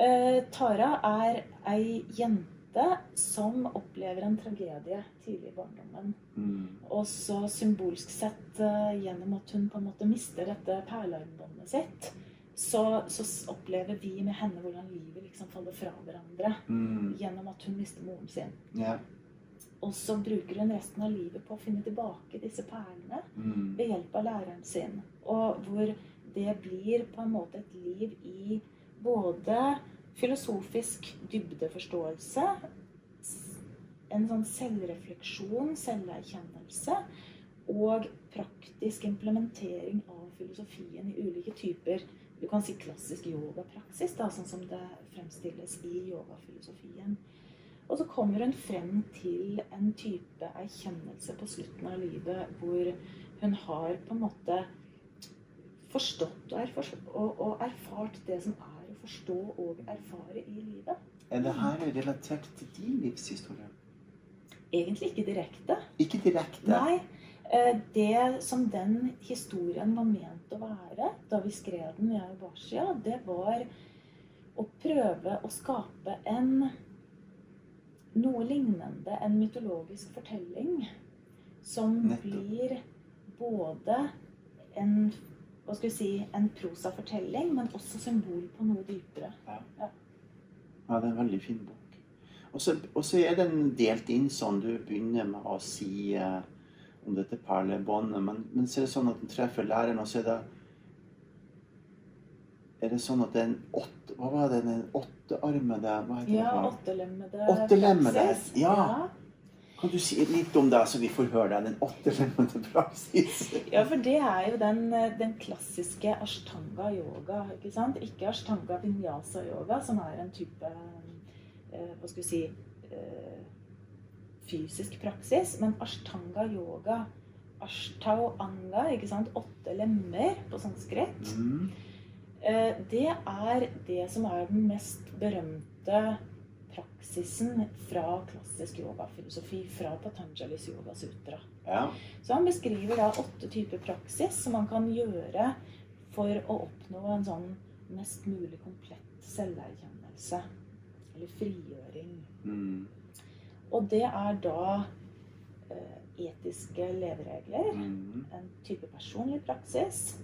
Uh, Tara er ei jente som opplever en tragedie tidlig i barndommen. Mm. Og så symbolsk sett uh, gjennom at hun på en måte mister dette perlearmbåndet sitt, så, så opplever vi med henne hvordan livet liksom faller fra hverandre. Mm. Gjennom at hun mister moren sin. Ja. Og så bruker hun resten av livet på å finne tilbake disse perlene. Mm. ved hjelp av læreren sin. Og hvor det blir på en måte et liv i både filosofisk dybdeforståelse, en sånn selvrefleksjon, selverkjennelse, og praktisk implementering av filosofien i ulike typer du kan si klassisk yogapraksis, da, sånn som det fremstilles i yogafilosofien. Og så kommer hun frem til en type erkjennelse på slutten av livet hvor hun har på en måte forstått og, erfart, og, og erfart det som er å forstå og erfare i livet. Er det her relatert til din livshistorie? Egentlig ikke direkte. Ikke direkte? Nei. Eh, det som den historien var ment å være da vi skrev den, jeg og Barsia, det var å prøve å skape en noe lignende en mytologisk fortelling som Nettopp. blir både en hva skal vi si, en prosafortelling, men også symbol på noe dypere. Ja, det er en veldig fin bok. Og så er den delt inn sånn du begynner med å si eh, om dette perlebåndet, men, men så er det sånn at den treffer læreren, og så er det Er det sånn at det er en åtte Hva var det? Den åttearmede Ja, det? åttelemmede Åttelemmede, praksis. ja. Kan du si litt om det, så vi får høre deg? Den åttelemmede praksis. Ja, for det er jo den, den klassiske ashtanga yoga. Ikke sant? Ikke ashtanga vinyasa yoga, som er en type eh, Hva skal vi si eh, Fysisk praksis. Men ashtanga yoga, ashtau anga, ikke sant? åtte lemmer på sanskrit, Mm. Eh, det er det som er den mest berømte praksisen fra klassisk yogafilosofi, fra Patanjalis Yoga Sutra. Ja. Så han beskriver da åtte typer praksis som man kan gjøre for å oppnå en sånn mest mulig komplett selverkjennelse. Eller frigjøring. Mm. Og det er da eh, etiske leveregler. Mm. En type personlig praksis.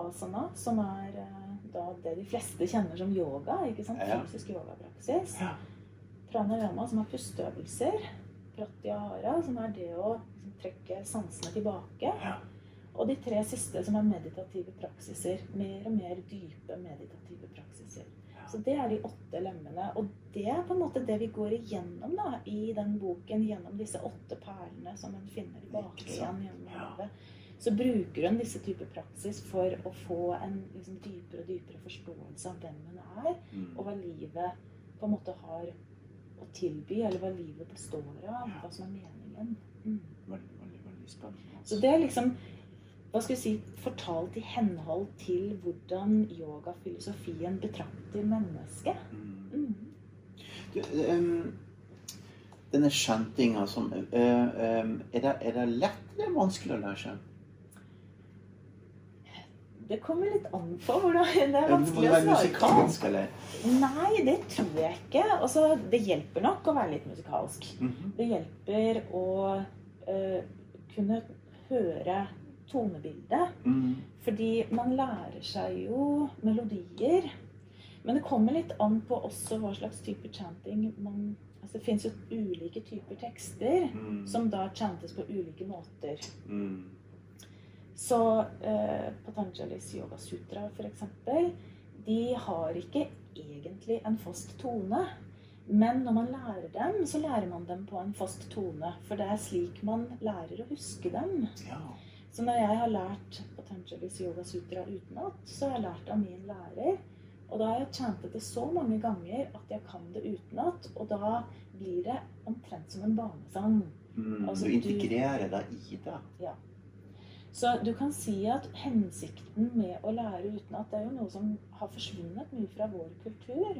Asana, som er eh, da det de fleste kjenner som yoga. ikke sant? Fysisk yogapraksis. Ja. Pranayama, som er pusteøvelser. Pratyahara, som er det å liksom, trekke sansene tilbake. Ja. Og de tre siste, som er meditative praksiser. Mer og mer dype meditative praksiser. Så det er de åtte lemmene. Og det er på en måte det vi går igjennom da, i den boken, gjennom disse åtte perlene som en finner sant? igjen gjennom Ja. Så bruker hun disse typer praksis for å få en liksom, dypere og dypere forståelse av hvem hun er, Mm. og hva livet på en måte har å tilby, eller hva livet består av, hva som er meningen. Mm. Veldig, veldig, veldig spennende. Så det er liksom hva skal vi si, fortalt i henhold til hvordan yogafilosofien betrakter mennesket. Mm. Mm. Du, denne skjentinga som eh, er, det, er det lett eller vanskelig å lære seg? Det kommer litt an på hvordan Det er vanskelig å svare på. musikalsk, eller? Nei, det tror jeg ikke. Altså, det hjelper nok å være litt musikalsk. Mhm. Det hjelper å uh, kunne høre tonebildet. Mm. Fordi man lærer seg jo melodier. Men det kommer litt an på også hva slags type chanting man Altså det fins jo ulike typer tekster Mm. som da chantes på ulike måter. Mm. Så eh, Patanjalis Yoga Sutra f.eks. De har ikke egentlig en fast tone. Men når man lærer dem, så lærer man dem på en fast tone. For det er slik man lærer å huske dem. Ja. Så når jeg har lært Patanjalis Yoga Sutra utenat, så har jeg lært av min lærer. Og da har jeg chantet det så mange ganger at jeg kan det utenat. Og da blir det omtrent som en barnesang. Mm. Altså, du integrerer deg i det. Så du kan si at hensikten med å lære utenat det er jo noe som har forsvunnet mye fra vår kultur.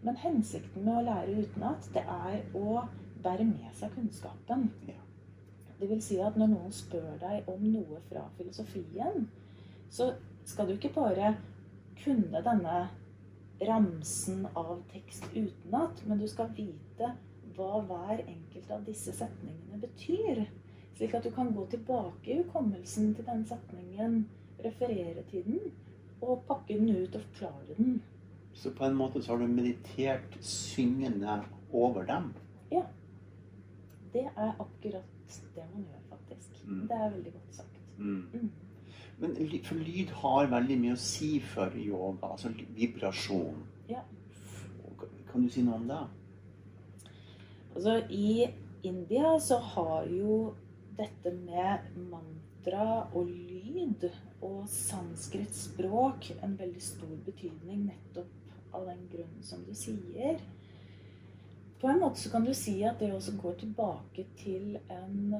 Men hensikten med å lære utenat, det er å bære med seg kunnskapen. Det vil si at når noen spør deg om noe fra filosofien, så skal du ikke bare kunne denne ramsen av tekst utenat, men du skal vite hva hver enkelt av disse setningene betyr. Slik at du kan gå tilbake i hukommelsen til den setningen, referere til den, og pakke den ut og forklare den. Så på en måte så har du meditert syngende over dem. Ja. Det er akkurat det man gjør, faktisk. Mm. Det er veldig godt sagt. Mm. Mm. Men for lyd har veldig mye å si for yoga, altså vibrasjon. Ja. Kan du si noe om det? Altså, I India så har jo dette med mantra og lyd og sanskrit språk en veldig stor betydning nettopp av den grunnen som du sier. På en måte så kan du si at det også går tilbake til en,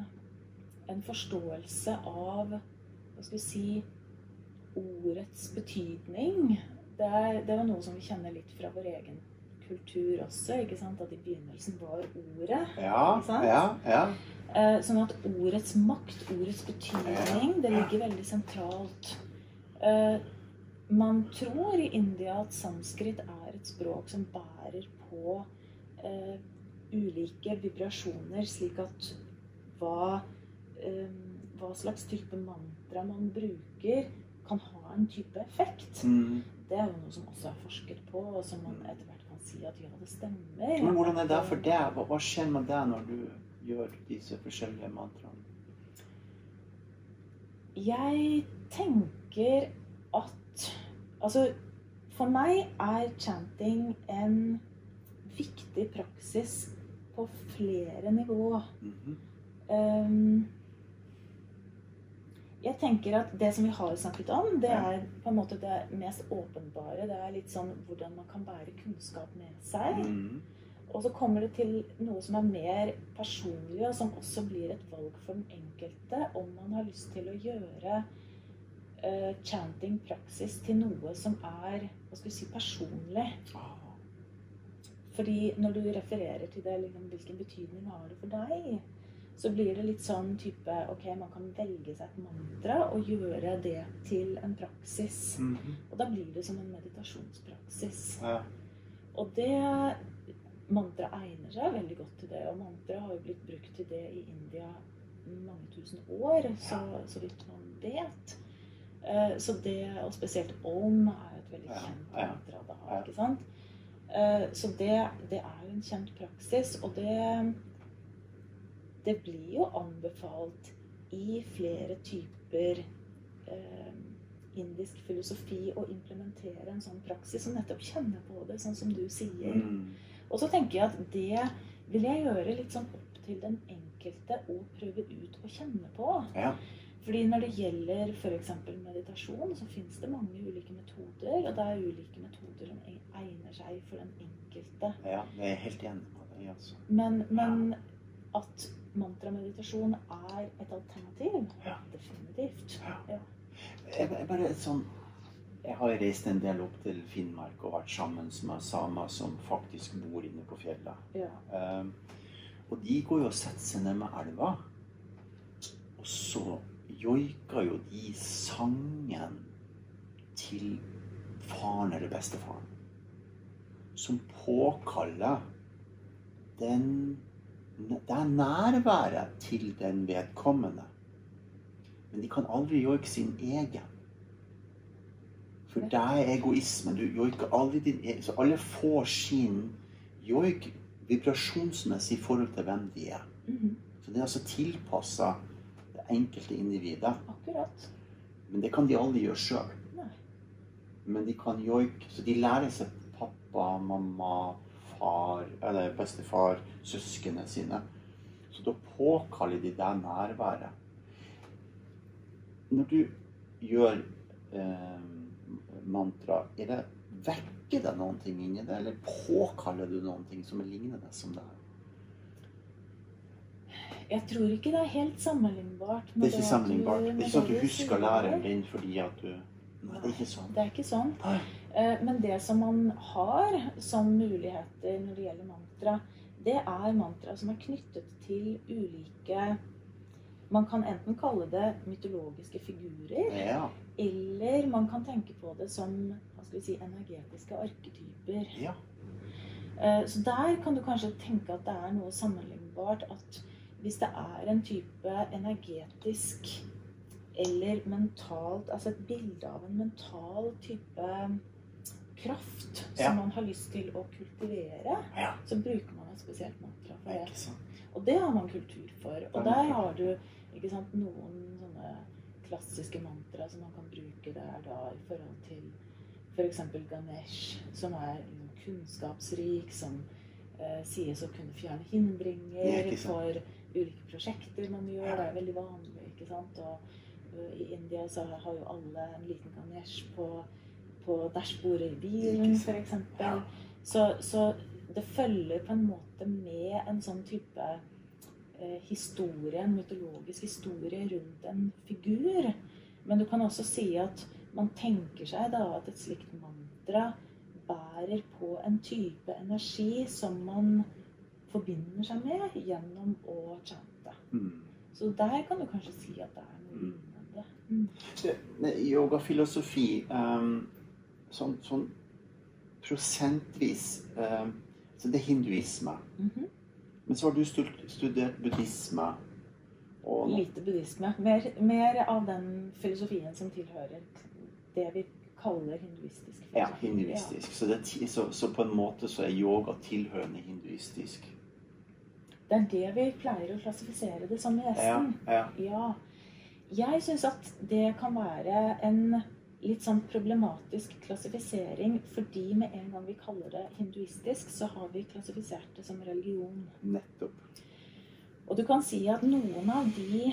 en forståelse av hva skal vi si ordets betydning. Det er, det er noe som vi kjenner litt fra vår egen kultur også. ikke sant? At i begynnelsen var ordet. Ja, Ikke sant? ja, ja. Eh, sånn at ordets makt, ordets betydning, det ligger veldig sentralt. Eh, man tror i India at sanskrit er et språk som bærer på eh, ulike vibrasjoner, slik at hva, hva slags type mantra man bruker, kan ha en type effekt. Mm. Det er jo noe som også er forsket på, og som man etter hvert kan si at ja, det stemmer. Men hvordan er det for deg? Hva, hva skjer med deg når du gjør disse forskjellige mantraene? Jeg tenker at Altså, for meg er chanting en viktig praksis på flere nivå. -hmm. Um, jeg tenker at det som vi har snakket om, det er på en måte det mest åpenbare. Det er litt sånn hvordan man kan bære kunnskap med seg. Mhm. Og så kommer det til noe som er mer personlig, og som også blir et valg for den enkelte, om man har lyst til å gjøre uh, chanting-praksis til noe som er hva skal vi si, personlig. Ah, Fordi når du refererer til det, liksom, hvilken betydning har det for deg, så blir det litt sånn type Ok, man kan velge seg et mantra og gjøre det til en praksis. mhm. Og da blir det som en meditasjonspraksis. Ja. Og det Mantra egner seg veldig godt til det. Og mantra har jo blitt brukt til det i India mange tusen år, så, så vidt man vet. Eh, Så det, og spesielt om, er jo et veldig kjent mantra da, ikke sant? Eh, Så det, det er jo en kjent praksis, og det Det blir jo anbefalt i flere typer eh, indisk filosofi å implementere en sånn praksis som nettopp kjenne på det, sånn som du sier. Mm. Og så tenker jeg at det vil jeg gjøre litt sånn opp til den enkelte å prøve ut og kjenne på. Ja. Fordi når det gjelder f.eks. meditasjon, så finnes det mange ulike metoder. Og det er ulike metoder som e- egner seg for den enkelte. ja, det er helt enig med deg. Altså. Men, men at mantrameditasjon er et alternativ, Ja. definitivt. Ja. Ja. Jeg, jeg bare sånn Jeg har reist en del opp til Finnmark og vært sammen med samer som faktisk bor inne på fjellet. Ja. Um, og de går jo og setter seg ned med elva. Og så joiker jo de sangen til faren eller bestefaren. Som påkaller den, det er nærværet til den vedkommende. Men de kan aldri joike sin egen. For det er egoisme. Du joiker aldri din egen. Så alle får sin joik vibrasjonsmessig i forhold til hvem de er. Mhm. Så det er altså tilpassa det enkelte individet. Akkurat. Men det kan de aldri gjøre sjøl. Men de kan joike Så de lærer seg pappa, mamma, far eller bestefar, søsknene sine. Så da påkaller de det nærværet. Når du gjør eh, mantra, er det vekker det noen ting inni det, eller påkaller du noen ting som er lignende som det? her? Jeg tror ikke det er helt sammenlignbart. Det er ikke sammenlignbart. Det er ikke sånn at du husker læreren din fordi at du Nei, det er ikke sånn. Det er ikke sånn. Eh, Men det som man har som muligheter når det gjelder mantra, det er mantra som er knyttet til ulike Man kan enten kalle det mytologiske figurer, Ja. Eller man kan tenke på det som hva skal vi si, energetiske arketyper. ja. Eh, Så der kan du kanskje tenke at det er noe sammenlignbart at hvis det er en type energetisk eller mentalt Altså et bilde av en mental type kraft Ja. som man har lyst til å kultivere, Ja. så bruker man et spesielt mantra for det. Og det har man kultur for. Og der har du ikke sant, noen sånne klassiske mantra som man kan bruke der da i forhold til f.eks. Ganesh, som er kunnskapsrik, som eh, sies å kunne fjerne hindringer for ulike prosjekter man gjør. Det er veldig vanlig. ikke sant? Og I India så har jo alle en liten ganesh på, på dashbordet i bilen, f.eks. Ja. Så, så det følger på en måte med en sånn type historie, en mytologisk historie rundt en figur. Men du kan også si at man tenker seg da at et slikt mantra bærer på en type energi som man forbinder seg med gjennom å chante. Mm. Så der kan du kanskje si at det er noe Mm. lignende. Mm. Det- Yogafilosofi um, sånn, sånn prosentvis um, Så det er hinduisme. Mhm. Men så har du studert buddhisme. Og Lite buddhisme. Mer, mer av den filosofien som tilhører det vi kaller hinduistisk Filosofi. ja, hinduistisk. hinduistisk. Så, det, så, så på en måte så er yoga tilhørende hinduistisk. Det er det vi pleier å klassifisere det som i Ja, Vesten. ja. Ja. Jeg syns at det kan være en litt sånn problematisk klassifisering, fordi med en gang vi kaller det hinduistisk, så har vi klassifisert det som religion. Nettopp. Og du kan si at noen av de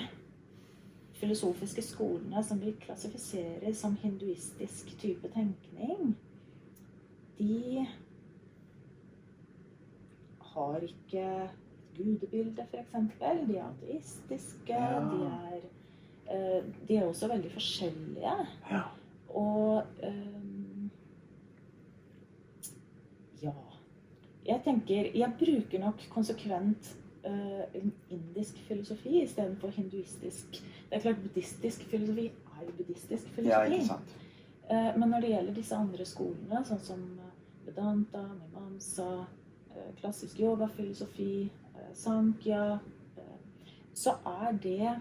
filosofiske skolene som vi klassifiserer som hinduistisk type tenkning, de har ikke gudebilde, f.eks. De er ateistiske. Ja. De, er, eh, de er også veldig forskjellige. Ja. Og um, ja. Jeg tenker Jeg bruker nok konsekvent uh, en indisk filosofi istedenfor hinduistisk. Det er klart Buddhistisk filosofi er jo buddhistisk filosofi. Ja. Eh, men når det gjelder disse andre skolene, sånn som eh, Vedanta, Mimamsa, uh, klassisk yogafilosofi, Sankhya, så er det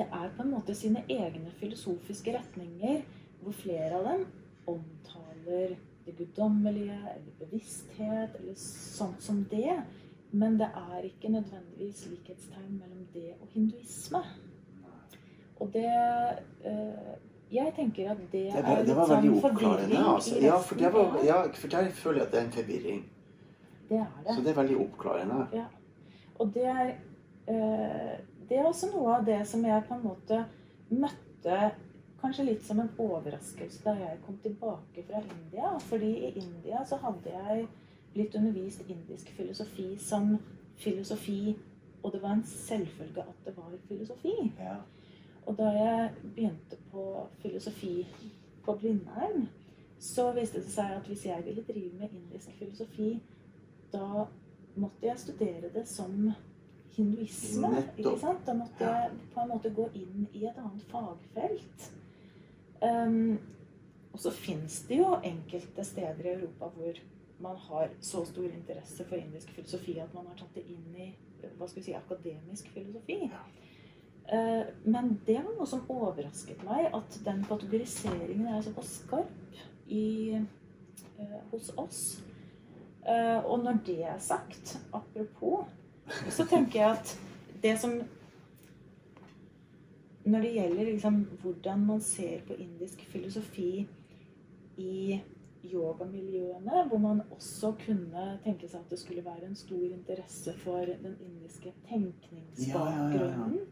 Det er på en måte sine egne filosofiske retninger, hvor flere av dem omtaler det guddommelige eller bevissthet eller sånt som det. Men det er ikke nødvendigvis likhetstegn mellom det og hinduisme. Og det eh, Jeg tenker at det, Det er litt det var sånn forvirring. Altså. Ja, for, det var, ja, for der føler jeg at det er en forvirring. Det er det. Så det er veldig oppklarende. Og det er, eh, det er også noe av det som jeg på en måte møtte kanskje litt som en overraskelse da jeg kom tilbake fra India. Fordi i India så hadde jeg blitt undervist indisk filosofi som filosofi, og det var en selvfølge at det var filosofi. Ja. Og da jeg begynte på filosofi på Blindern, så viste det seg at hvis jeg ville drive med indisk filosofi, da måtte jeg studere det som hinduisme. Ikke sant? Da måtte jeg på en måte gå inn i et annet fagfelt. Um, og så fins det jo enkelte steder i Europa hvor man har så stor interesse for indisk filosofi at man har tatt det inn i hva skal vi si, akademisk filosofi. Eh, Men det var noe som overrasket meg, at den kategoriseringen er såpass skarp i, eh, hos oss. Eh, og når det er sagt, apropos, så tenker jeg at det som Når det gjelder liksom hvordan man ser på indisk filosofi i yogamiljøene, hvor man også kunne tenke seg at det skulle være en stor interesse for den indiske tenkningsbakgrunnen,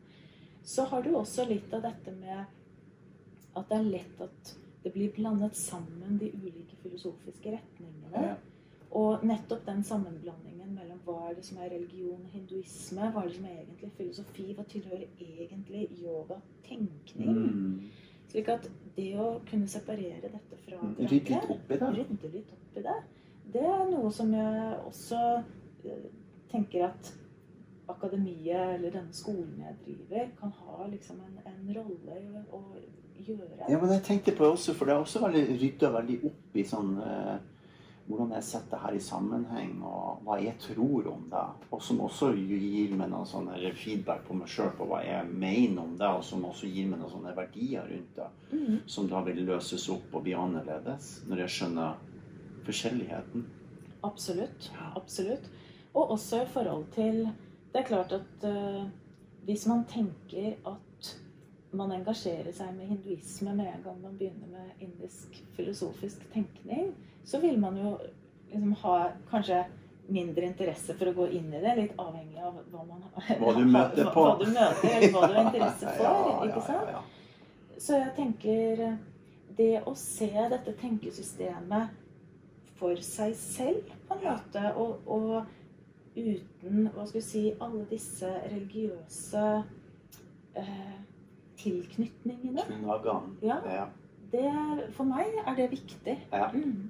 så har du også litt av dette med at det er lett at det blir blandet sammen de ulike filosofiske retningene. Og nettopp den sammenblandingen mellom hva er det som er religion og hinduisme, hva er det som er egentlig filosofi, hva tilhører egentlig yoga-tenkning. Mm. Slik at det å kunne separere dette fra Rydde litt opp i det. rydde litt opp i det, det er noe som jeg også eh, tenker at akademiet eller denne skolen jeg driver, kan ha liksom en, en rolle å gjøre. Ja, men jeg tenkte på det også, for det er også veldig rydda veldig opp i sånn eh, hvordan jeg setter det her i sammenheng, og hva jeg tror om det. Og som også gir meg noen sånne feedback på meg sjøl på hva jeg mener om det, og som også gir meg noen sånne verdier rundt det, Mm. som da vil løses opp og bli annerledes, når jeg skjønner forskjelligheten. Absolutt. Absolutt. Og også i forhold til Det er klart at uh, hvis man tenker at man engasjerer seg med hinduisme med en gang man begynner med indisk filosofisk tenkning, så vil man jo liksom ha kanskje mindre interesse for å gå inn i det. Litt avhengig av hva man Hva du møter på. hva du møter, eller hva du har interesse for. Ja, ikke sant? ja, ja. Så jeg tenker det å se dette tenkesystemet for seg selv, på en måte, og, og uten hva skal vi si, alle disse religiøse eh, tilknytningene. Ja. det, for meg er det viktig. ja. Mm.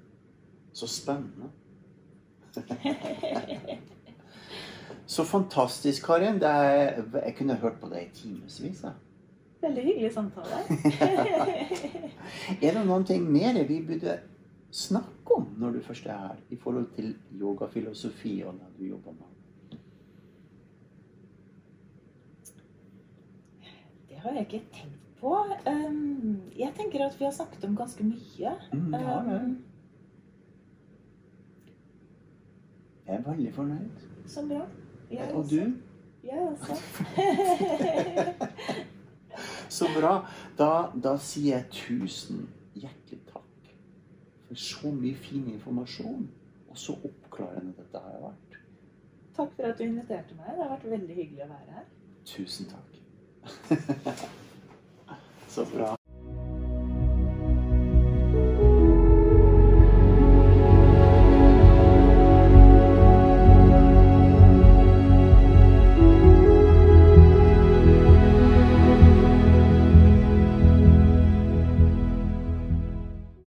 Så spennende. Så fantastisk, Karin. Det er, jeg kunne hørt på deg i timevis. Veldig hyggelig samtale. Er det noen ting mer vi burde snakke om når du først er her, i forhold til yogafilosofi og det du jobber med? Det har jeg ikke tenkt på. Um, jeg tenker at vi har snakket om ganske mye. Mm, ja, ja. Um, Jeg er veldig fornøyd. så bra. Jeg Og også. du? Jeg også. Så bra. Da, da sier jeg tusen hjertelig takk for så mye fin informasjon, og så oppklarende dette har vært. Takk for at du inviterte meg. Det har vært veldig hyggelig å være her. Tusen takk. så bra.